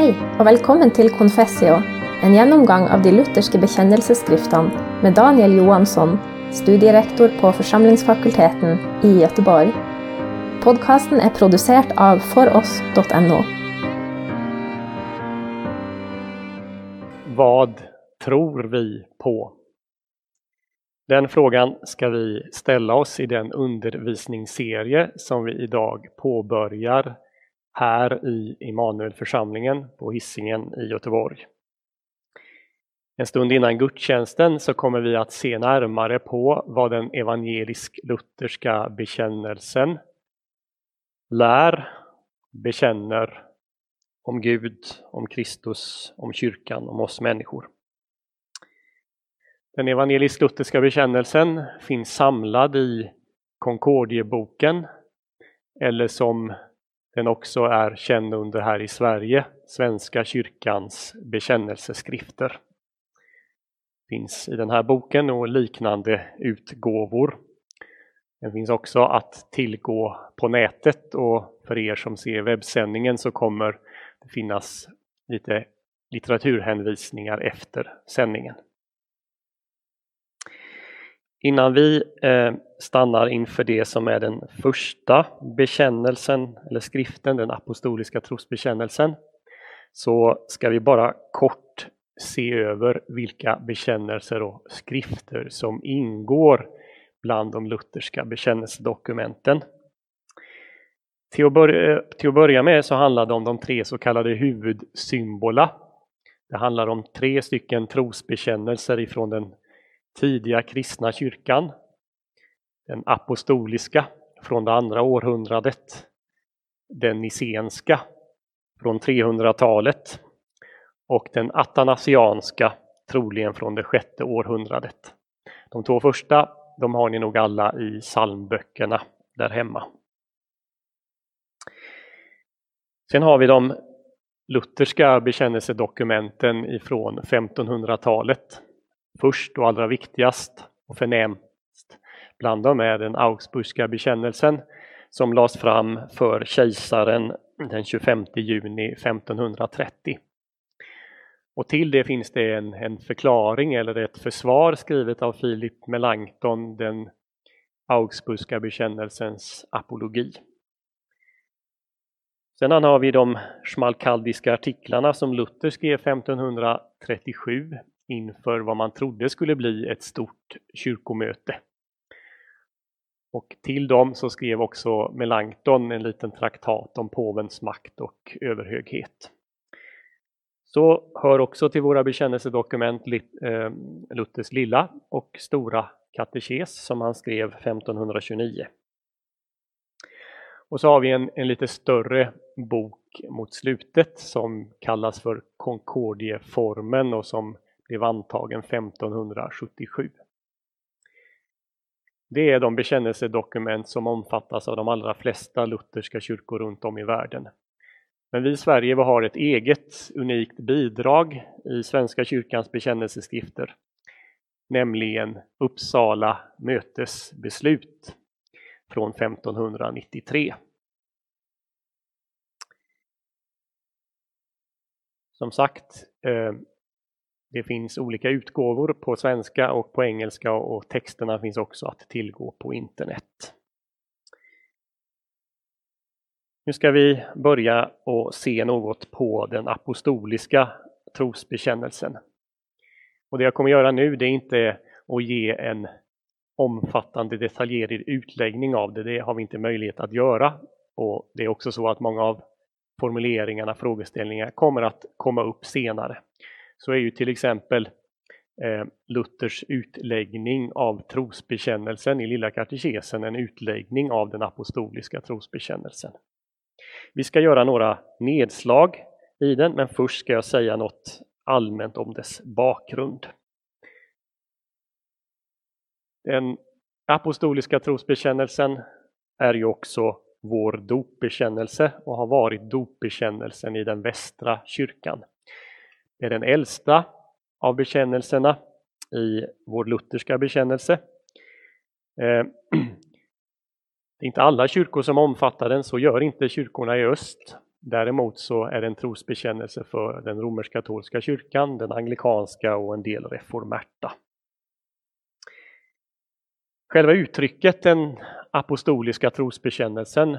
Hei, og velkommen til Confessio, en gjennomgang av de lutherske bekjennelsesskriftene med Daniel Johansson, studierektor på Forsamlingsfakulteten i Göteborg. Podkasten er produsert av foross.no. Vad tror vi på? Den frågan ska vi ställa oss i den undervisningsserie som vi idag påbörjar här i Immanuelförsamlingen på Hisingen i Göteborg. En stund innan gudstjänsten så kommer vi att se närmare på vad den evangelisk-lutherska bekännelsen lär, bekänner om Gud, om Kristus, om kyrkan, om oss människor. Den evangelisk-lutherska bekännelsen finns samlad i Concordieboken eller som den också är känd under här i Sverige, Svenska kyrkans bekännelseskrifter. Finns i den här boken och liknande utgåvor. Den finns också att tillgå på nätet och för er som ser webbsändningen så kommer det finnas lite litteraturhänvisningar efter sändningen. Innan vi eh, stannar inför det som är den första bekännelsen eller skriften, den apostoliska trosbekännelsen, så ska vi bara kort se över vilka bekännelser och skrifter som ingår bland de lutherska bekännelsedokumenten. Till att, börja, till att börja med så handlar det om de tre så kallade huvudsymbola. Det handlar om tre stycken trosbekännelser ifrån den tidiga kristna kyrkan, den apostoliska från det andra århundradet, den nicenska från 300-talet och den atanasianska troligen från det sjätte århundradet. De två första de har ni nog alla i psalmböckerna där hemma. Sen har vi de lutherska bekännelsedokumenten ifrån 1500-talet Först och allra viktigast och förnämst bland dem är den Augsburgska bekännelsen som lades fram för kejsaren den 25 juni 1530. Och till det finns det en, en förklaring eller ett försvar skrivet av Filip Melanchthon, den Augsburgska bekännelsens apologi. Sedan har vi de schmalkaldiska artiklarna som Luther skrev 1537 inför vad man trodde skulle bli ett stort kyrkomöte. Och till dem så skrev också Melanchthon en liten traktat om påvens makt och överhöghet. Så hör också till våra bekännelsedokument eh, Luthers lilla och stora katekes som han skrev 1529. Och så har vi en, en lite större bok mot slutet som kallas för Concordieformen och som blev antagen 1577. Det är de bekännelsedokument som omfattas av de allra flesta lutherska kyrkor runt om i världen. Men vi i Sverige har ett eget unikt bidrag i Svenska kyrkans bekännelseskrifter, nämligen Uppsala mötesbeslut från 1593. Som sagt, eh, det finns olika utgåvor på svenska och på engelska och texterna finns också att tillgå på internet. Nu ska vi börja och se något på den apostoliska trosbekännelsen. Och det jag kommer göra nu det är inte att ge en omfattande detaljerad utläggning av det, det har vi inte möjlighet att göra. Och Det är också så att många av formuleringarna, frågeställningarna kommer att komma upp senare så är ju till exempel eh, Luthers utläggning av trosbekännelsen i Lilla katekesen en utläggning av den apostoliska trosbekännelsen. Vi ska göra några nedslag i den, men först ska jag säga något allmänt om dess bakgrund. Den apostoliska trosbekännelsen är ju också vår dopbekännelse och har varit dopbekännelsen i den västra kyrkan. Det är den äldsta av bekännelserna i vår lutherska bekännelse. Eh, det är inte alla kyrkor som omfattar den, så gör inte kyrkorna i öst. Däremot så är det en trosbekännelse för den romersk-katolska kyrkan, den anglikanska och en del reformerta. Själva uttrycket den apostoliska trosbekännelsen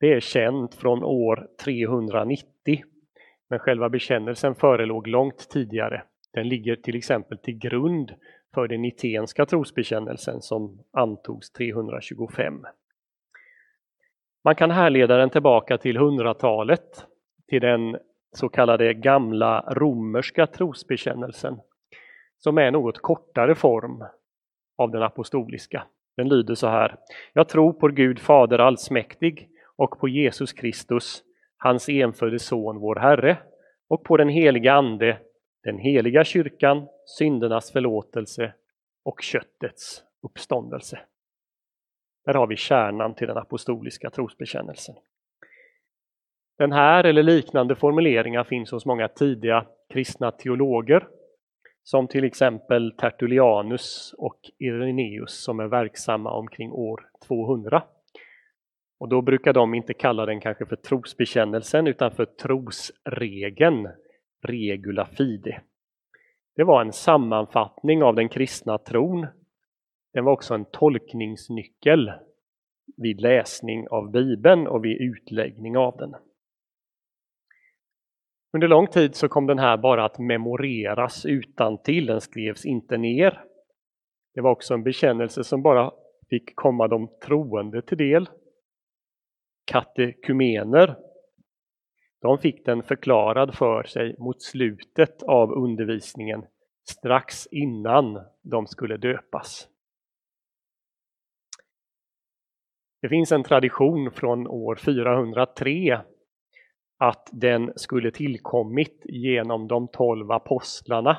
det är känt från år 390 men själva bekännelsen förelåg långt tidigare. Den ligger till exempel till grund för den nitenska trosbekännelsen som antogs 325. Man kan härleda den tillbaka till 100-talet till den så kallade gamla romerska trosbekännelsen, som är en något kortare form av den apostoliska. Den lyder så här. Jag tror på Gud Fader allsmäktig och på Jesus Kristus, hans enfödde Son, vår Herre, och på den heliga Ande, den heliga kyrkan, syndernas förlåtelse och köttets uppståndelse. Där har vi kärnan till den apostoliska trosbekännelsen. Den här eller liknande formuleringar finns hos många tidiga kristna teologer som till exempel Tertullianus och Irenaeus som är verksamma omkring år 200. Och då brukar de inte kalla den kanske för trosbekännelsen utan för trosregeln, regula fide. Det var en sammanfattning av den kristna tron. Den var också en tolkningsnyckel vid läsning av Bibeln och vid utläggning av den. Under lång tid så kom den här bara att memoreras utan till. den skrevs inte ner. Det var också en bekännelse som bara fick komma de troende till del. Katekumener, de fick den förklarad för sig mot slutet av undervisningen strax innan de skulle döpas. Det finns en tradition från år 403 att den skulle tillkommit genom de tolv apostlarna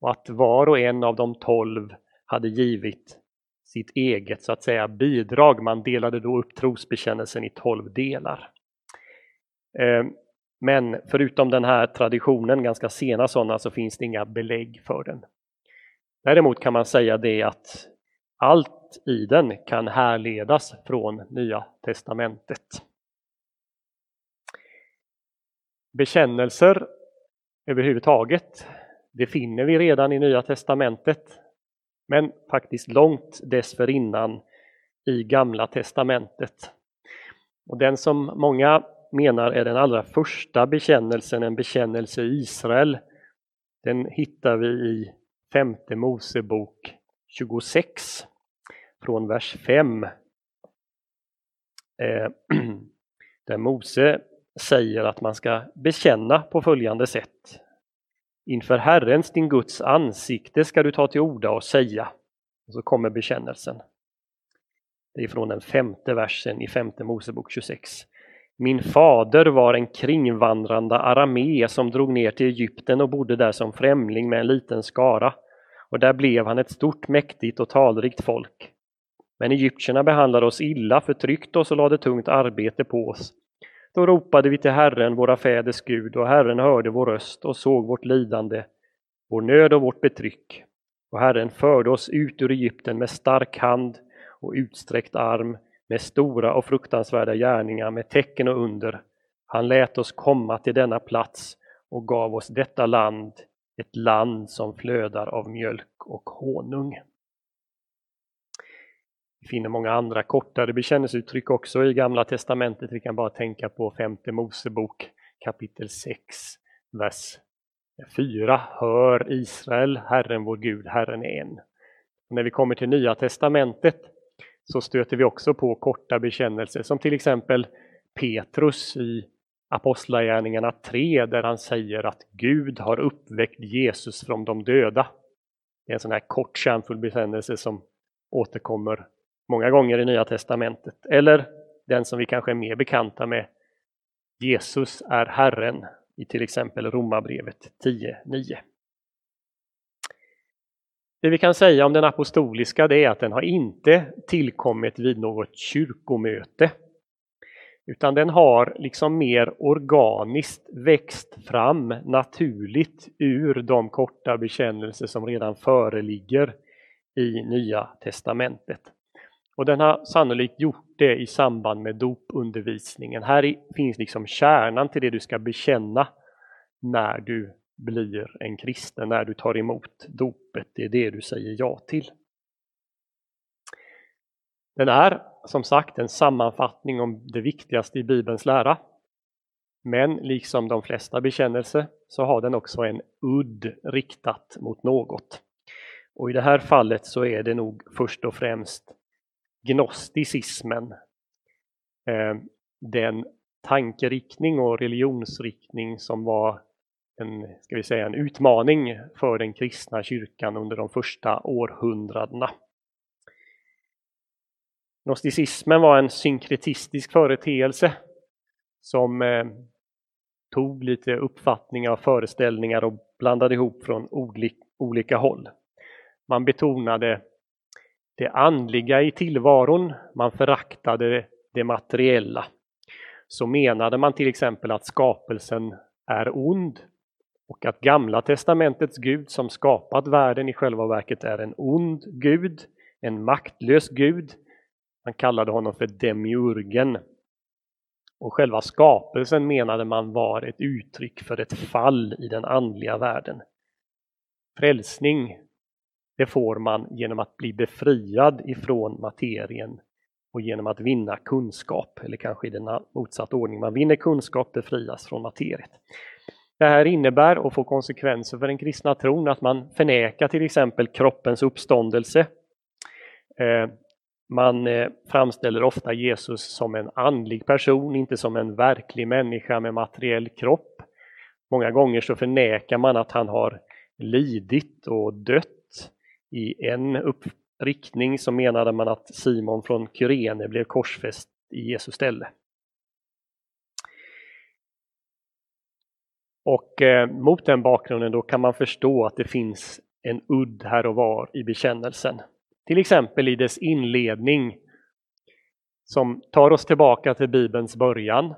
och att var och en av de tolv hade givit sitt eget så att säga bidrag. Man delade då upp trosbekännelsen i tolv delar. Eh, men förutom den här traditionen, ganska sena sådana, så finns det inga belägg för den. Däremot kan man säga det att allt i den kan härledas från Nya testamentet. Bekännelser överhuvudtaget, det finner vi redan i Nya testamentet, men faktiskt långt dessförinnan i Gamla testamentet. Och den som många menar är den allra första bekännelsen, en bekännelse i Israel, den hittar vi i femte Mosebok 26 från vers 5. Eh, där Mose säger att man ska bekänna på följande sätt. Inför Herrens, din Guds ansikte ska du ta till orda och säga. Och så kommer bekännelsen. Det är från den femte versen i femte Mosebok 26. Min fader var en kringvandrande aramé som drog ner till Egypten och bodde där som främling med en liten skara. Och där blev han ett stort, mäktigt och talrikt folk. Men egyptierna behandlade oss illa, förtryckte oss och lade tungt arbete på oss. Då ropade vi till Herren, våra fäders Gud, och Herren hörde vår röst och såg vårt lidande, vår nöd och vårt betryck. Och Herren förde oss ut ur Egypten med stark hand och utsträckt arm, med stora och fruktansvärda gärningar, med tecken och under. Han lät oss komma till denna plats och gav oss detta land, ett land som flödar av mjölk och honung. Vi finner många andra kortare bekännelseuttryck också i Gamla Testamentet. Vi kan bara tänka på femte Mosebok kapitel 6, vers 4. Hör Israel, Herren vår Gud, Herren är en. Och när vi kommer till Nya Testamentet så stöter vi också på korta bekännelser som till exempel Petrus i Apostlagärningarna 3 där han säger att Gud har uppväckt Jesus från de döda. Det är en sån här kort kärnfull bekännelse som återkommer många gånger i Nya Testamentet. Eller den som vi kanske är mer bekanta med, Jesus är Herren i till exempel Romarbrevet 10.9. Det vi kan säga om den apostoliska det är att den har inte tillkommit vid något kyrkomöte. Utan den har liksom mer organiskt växt fram naturligt ur de korta bekännelser som redan föreligger i Nya testamentet. Och den har sannolikt gjort det i samband med dopundervisningen. Här finns liksom kärnan till det du ska bekänna när du blir en kristen, när du tar emot dopet. Det är det du säger ja till. Den är som sagt en sammanfattning om det viktigaste i Bibelns lära. Men liksom de flesta bekännelser så har den också en udd riktat mot något. Och i det här fallet så är det nog först och främst gnosticismen. Eh, den tankeriktning och religionsriktning som var en, ska vi säga, en utmaning för den kristna kyrkan under de första århundradena. Gnosticismen var en synkretistisk företeelse som eh, tog lite uppfattningar och föreställningar och blandade ihop från olika håll. Man betonade det andliga i tillvaron, man föraktade det materiella. Så menade man till exempel att skapelsen är ond och att Gamla testamentets Gud som skapat världen i själva verket är en ond Gud, en maktlös Gud. Man kallade honom för Demiurgen. Och själva skapelsen menade man var ett uttryck för ett fall i den andliga världen. Frälsning, det får man genom att bli befriad ifrån materien och genom att vinna kunskap, eller kanske i den motsatta ordning. Man vinner kunskap, befrias från materiet. Det här innebär och får konsekvenser för den kristna tron att man förnekar till exempel kroppens uppståndelse. Eh, man eh, framställer ofta Jesus som en andlig person, inte som en verklig människa med materiell kropp. Många gånger så förnekar man att han har lidit och dött. I en uppriktning så menade man att Simon från Kyrene blev korsfäst i Jesu ställe. Och eh, mot den bakgrunden då kan man förstå att det finns en udd här och var i bekännelsen. Till exempel i dess inledning som tar oss tillbaka till Bibelns början.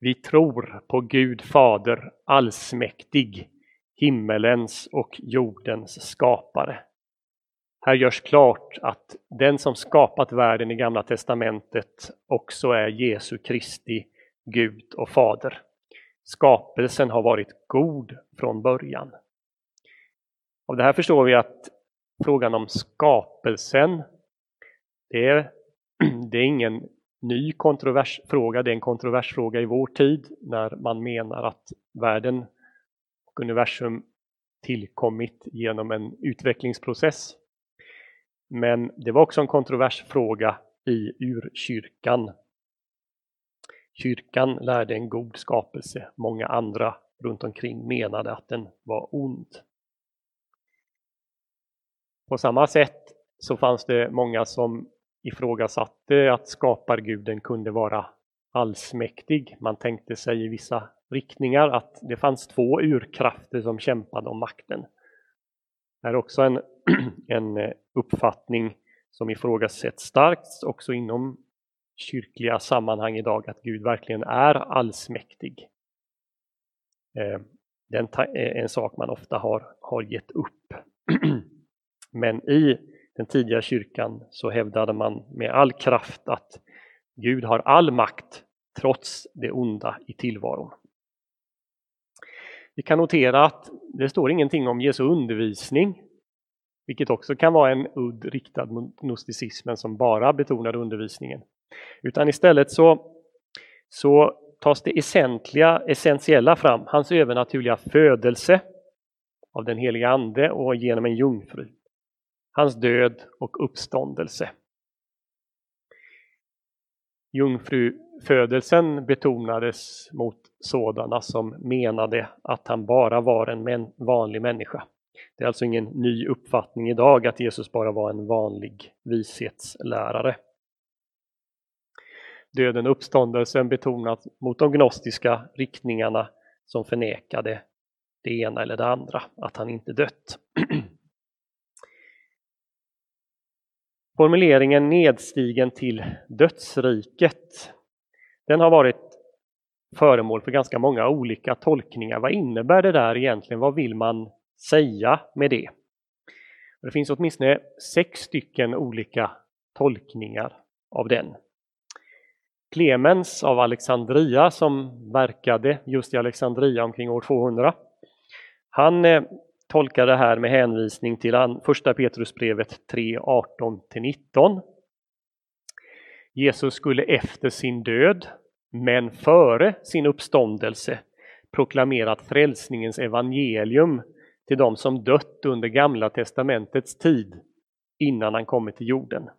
Vi tror på Gud Fader allsmäktig, himmelens och jordens skapare. Här görs klart att den som skapat världen i Gamla testamentet också är Jesu Kristi Gud och Fader. Skapelsen har varit god från början. Av det här förstår vi att frågan om skapelsen, det är, det är ingen ny kontroversfråga, det är en kontroversfråga i vår tid när man menar att världen och universum tillkommit genom en utvecklingsprocess. Men det var också en kontroversfråga i urkyrkan Kyrkan lärde en god skapelse, många andra runt omkring menade att den var ond. På samma sätt så fanns det många som ifrågasatte att skaparguden kunde vara allsmäktig. Man tänkte sig i vissa riktningar att det fanns två urkrafter som kämpade om makten. Det är också en, en eh, uppfattning som ifrågasätts starkt också inom kyrkliga sammanhang idag att Gud verkligen är allsmäktig. Eh, den det eh, är en sak man ofta har, har gett upp. Men i den tidiga kyrkan så hävdade man med all kraft att Gud har all makt trots det onda i tillvaron. Vi kan notera att det står ingenting om Jesu undervisning, vilket också kan vara en udd riktad mot gnosticismen som bara betonar undervisningen. Utan istället så, så tas det essentiella, essentiella fram, hans övernaturliga födelse av den heliga Ande och genom en jungfru. Hans död och uppståndelse. Jungfrufödelsen betonades mot sådana som menade att han bara var en vanlig människa. Det är alltså ingen ny uppfattning idag att Jesus bara var en vanlig vishetslärare döden och uppståndelsen betonat mot de gnostiska riktningarna som förnekade det ena eller det andra, att han inte dött. Formuleringen nedstigen till dödsriket, den har varit föremål för ganska många olika tolkningar. Vad innebär det där egentligen? Vad vill man säga med det? Det finns åtminstone sex stycken olika tolkningar av den. Clemens av Alexandria som verkade just i Alexandria omkring år 200. Han eh, tolkar det här med hänvisning till första Petrusbrevet 3, 18-19. Jesus skulle efter sin död, men före sin uppståndelse, proklamerat frälsningens evangelium till de som dött under Gamla testamentets tid innan han kommit till jorden.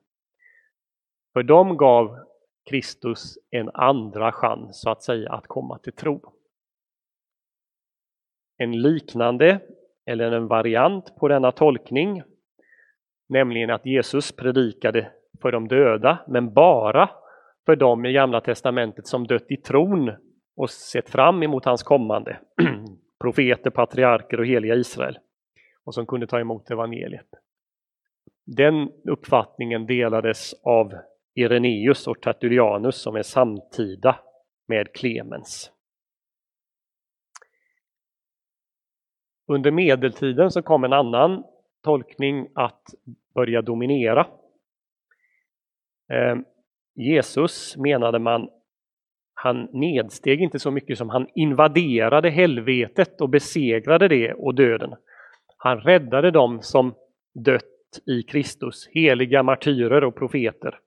För dem gav Kristus en andra chans så att säga att komma till tro. En liknande eller en variant på denna tolkning, nämligen att Jesus predikade för de döda, men bara för dem i Gamla testamentet som dött i tron och sett fram emot hans kommande, profeter, patriarker och heliga Israel, och som kunde ta emot evangeliet. Den uppfattningen delades av Ireneus och Tertullianus som är samtida med Clemens. Under medeltiden så kom en annan tolkning att börja dominera. Eh, Jesus menade man, han nedsteg inte så mycket som han invaderade helvetet och besegrade det och döden. Han räddade dem som dött i Kristus, heliga martyrer och profeter.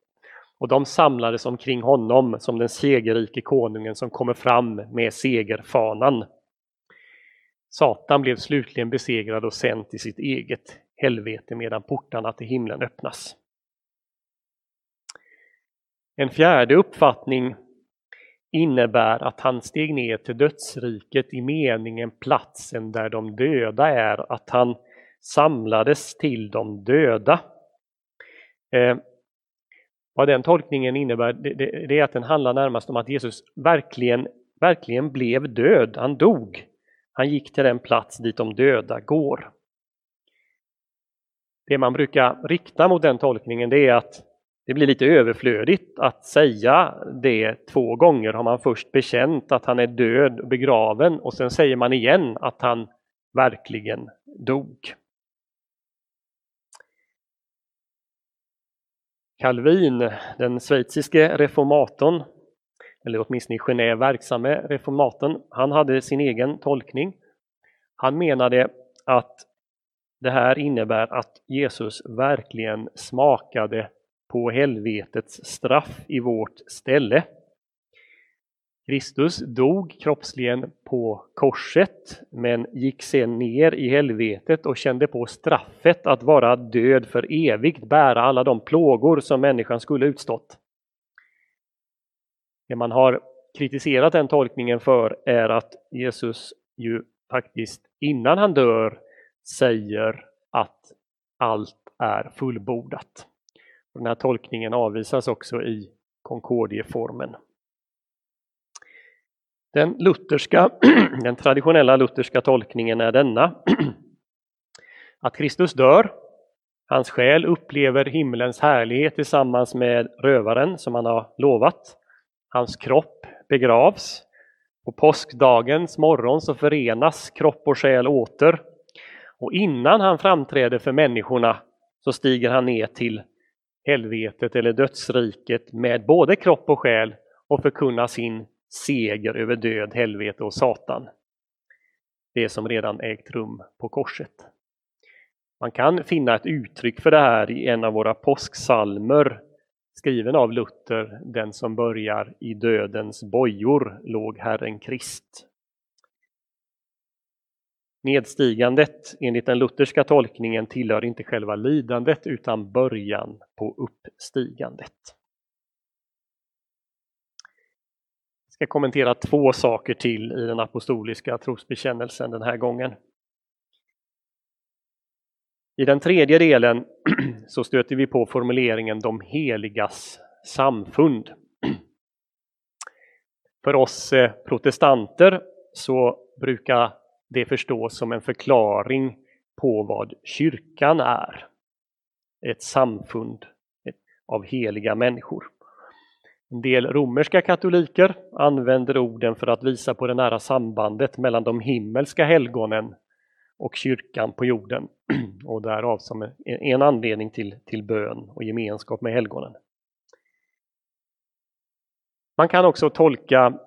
Och de samlades omkring honom som den segerrike konungen som kommer fram med segerfanan. Satan blev slutligen besegrad och sänd till sitt eget helvete medan portarna till himlen öppnas. En fjärde uppfattning innebär att han steg ner till dödsriket i meningen platsen där de döda är, att han samlades till de döda. Eh, vad den tolkningen innebär det, det, det, är att den handlar närmast om att Jesus verkligen, verkligen blev död, han dog. Han gick till den plats dit de döda går. Det man brukar rikta mot den tolkningen det är att det blir lite överflödigt att säga det två gånger. Har man först bekänt att han är död och begraven och sen säger man igen att han verkligen dog. Calvin, den schweiziske reformatorn, eller åtminstone i Genève verksamme reformatorn, han hade sin egen tolkning. Han menade att det här innebär att Jesus verkligen smakade på helvetets straff i vårt ställe. Kristus dog kroppsligen på korset men gick sen ner i helvetet och kände på straffet att vara död för evigt, bära alla de plågor som människan skulle utstått. Det man har kritiserat den tolkningen för är att Jesus ju faktiskt innan han dör säger att allt är fullbordat. Den här tolkningen avvisas också i Concordieformen. Den, lutherska, den traditionella lutherska tolkningen är denna. Att Kristus dör, hans själ upplever himlens härlighet tillsammans med rövaren som han har lovat. Hans kropp begravs. På påskdagens morgon så förenas kropp och själ åter. Och innan han framträder för människorna så stiger han ner till helvetet eller dödsriket med både kropp och själ och förkunna sin seger över död, helvete och Satan. Det som redan ägt rum på korset. Man kan finna ett uttryck för det här i en av våra påsksalmer skriven av Luther, den som börjar i dödens bojor låg Herren Krist. Nedstigandet enligt den lutherska tolkningen tillhör inte själva lidandet utan början på uppstigandet. Jag ska kommentera två saker till i den apostoliska trosbekännelsen den här gången. I den tredje delen så stöter vi på formuleringen de heligas samfund. För oss eh, protestanter så brukar det förstås som en förklaring på vad kyrkan är. Ett samfund av heliga människor. En del romerska katoliker använder orden för att visa på det nära sambandet mellan de himmelska helgonen och kyrkan på jorden och därav som en anledning till, till bön och gemenskap med helgonen. Man kan också tolka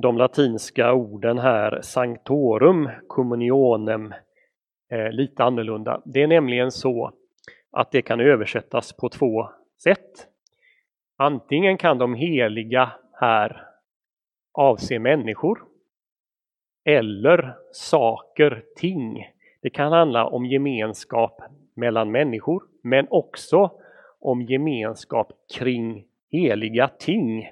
de latinska orden här, sanctorum, communionem, eh, lite annorlunda. Det är nämligen så att det kan översättas på två sätt. Antingen kan de heliga här avse människor eller saker, ting. Det kan handla om gemenskap mellan människor men också om gemenskap kring heliga ting.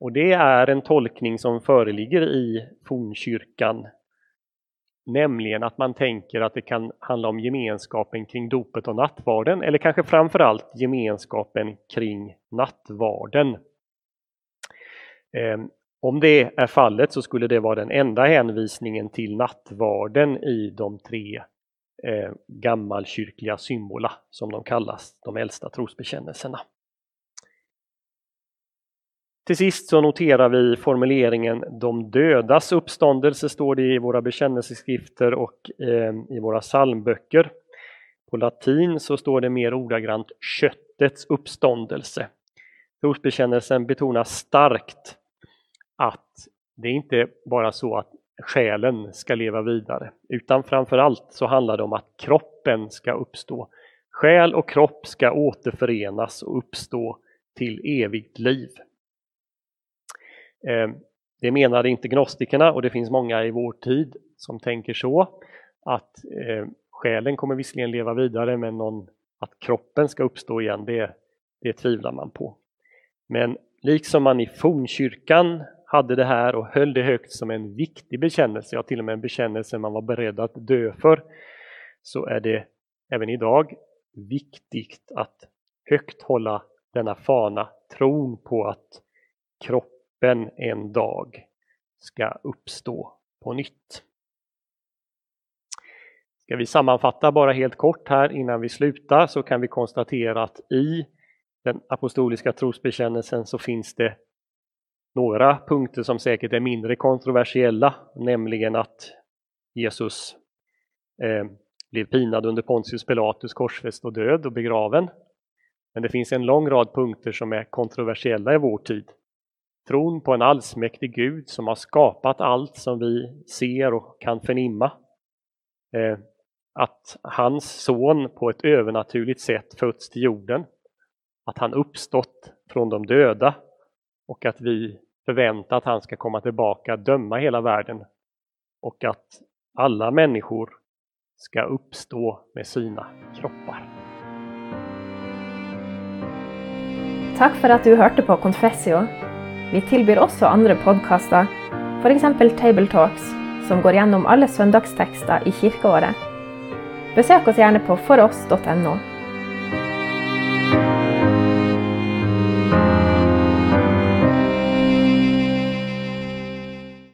Och det är en tolkning som föreligger i fornkyrkan. Nämligen att man tänker att det kan handla om gemenskapen kring dopet och nattvarden eller kanske framförallt gemenskapen kring nattvarden. Ehm, om det är fallet så skulle det vara den enda hänvisningen till nattvarden i de tre eh, gammalkyrkliga symbola som de kallas, de äldsta trosbekännelserna. Till sist så noterar vi formuleringen de dödas uppståndelse står det i våra bekännelseskrifter och eh, i våra psalmböcker. På latin så står det mer ordagrant köttets uppståndelse. Trosbekännelsen betonar starkt att det är inte bara så att själen ska leva vidare, utan framförallt så handlar det om att kroppen ska uppstå. Själ och kropp ska återförenas och uppstå till evigt liv. Eh, det menade inte gnostikerna och det finns många i vår tid som tänker så att eh, själen kommer visserligen leva vidare men någon, att kroppen ska uppstå igen det, det tvivlar man på. Men liksom man i fornkyrkan hade det här och höll det högt som en viktig bekännelse, ja till och med en bekännelse man var beredd att dö för, så är det även idag viktigt att högt hålla denna fana, tron på att kroppen en dag ska uppstå på nytt. Ska vi sammanfatta bara helt kort här innan vi slutar så kan vi konstatera att i den apostoliska trosbekännelsen så finns det några punkter som säkert är mindre kontroversiella, nämligen att Jesus eh, blev pinad under Pontius Pilatus, korsfäst och död och begraven. Men det finns en lång rad punkter som är kontroversiella i vår tid. Tron på en allsmäktig Gud som har skapat allt som vi ser och kan förnimma. Eh, att hans son på ett övernaturligt sätt fötts till jorden. Att han uppstått från de döda och att vi förväntar att han ska komma tillbaka, döma hela världen och att alla människor ska uppstå med sina kroppar. Tack för att du hörde på Confessio. Vi tilbyr også andre podkaster, f.eks. Table Talks, som går gjennom alle søndagstekster i kirkeåret. Besök oss gjerne på foross.no.